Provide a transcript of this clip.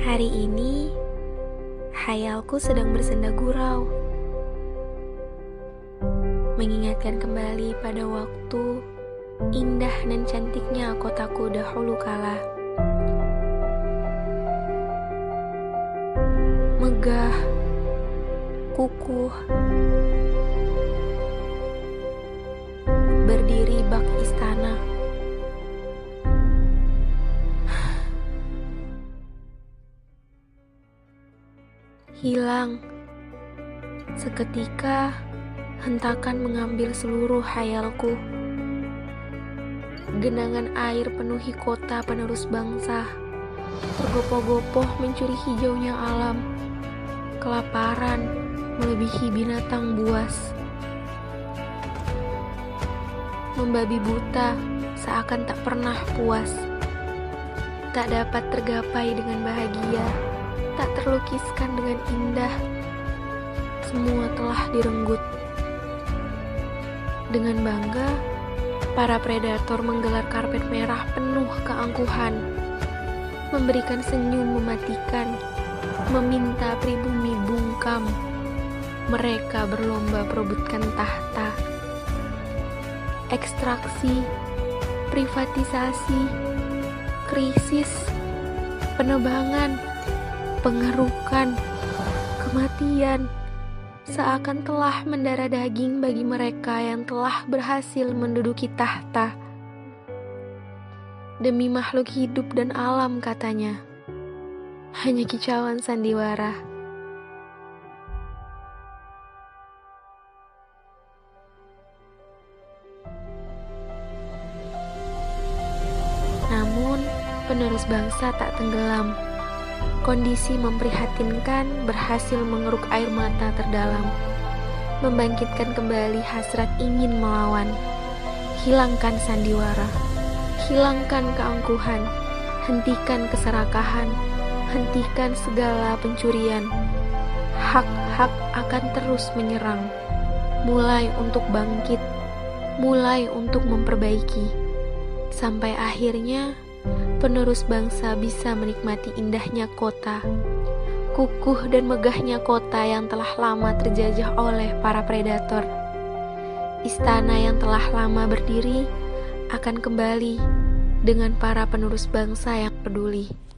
Hari ini, hayalku sedang bersenda gurau. Mengingatkan kembali pada waktu indah dan cantiknya kotaku dahulu kala. Megah, kukuh, berdiri bak istana. Hilang. Seketika, hentakan mengambil seluruh hayalku. Genangan air penuhi kota penerus bangsa. Tergopoh-gopoh mencuri hijaunya alam. Kelaparan melebihi binatang buas. Membabi buta seakan tak pernah puas. Tak dapat tergapai dengan bahagia tak terlukiskan dengan indah. Semua telah direnggut. Dengan bangga, para predator menggelar karpet merah penuh keangkuhan, memberikan senyum mematikan, meminta pribumi bungkam. Mereka berlomba perebutkan tahta. Ekstraksi, privatisasi, krisis, penebangan, pengerukan, kematian, seakan telah mendarah daging bagi mereka yang telah berhasil menduduki tahta. Demi makhluk hidup dan alam katanya, hanya kicauan sandiwara. Namun, penerus bangsa tak tenggelam Kondisi memprihatinkan berhasil mengeruk air mata terdalam, membangkitkan kembali hasrat ingin melawan. Hilangkan sandiwara, hilangkan keangkuhan, hentikan keserakahan, hentikan segala pencurian. Hak-hak akan terus menyerang, mulai untuk bangkit, mulai untuk memperbaiki, sampai akhirnya penerus bangsa bisa menikmati indahnya kota, kukuh dan megahnya kota yang telah lama terjajah oleh para predator. Istana yang telah lama berdiri akan kembali dengan para penerus bangsa yang peduli.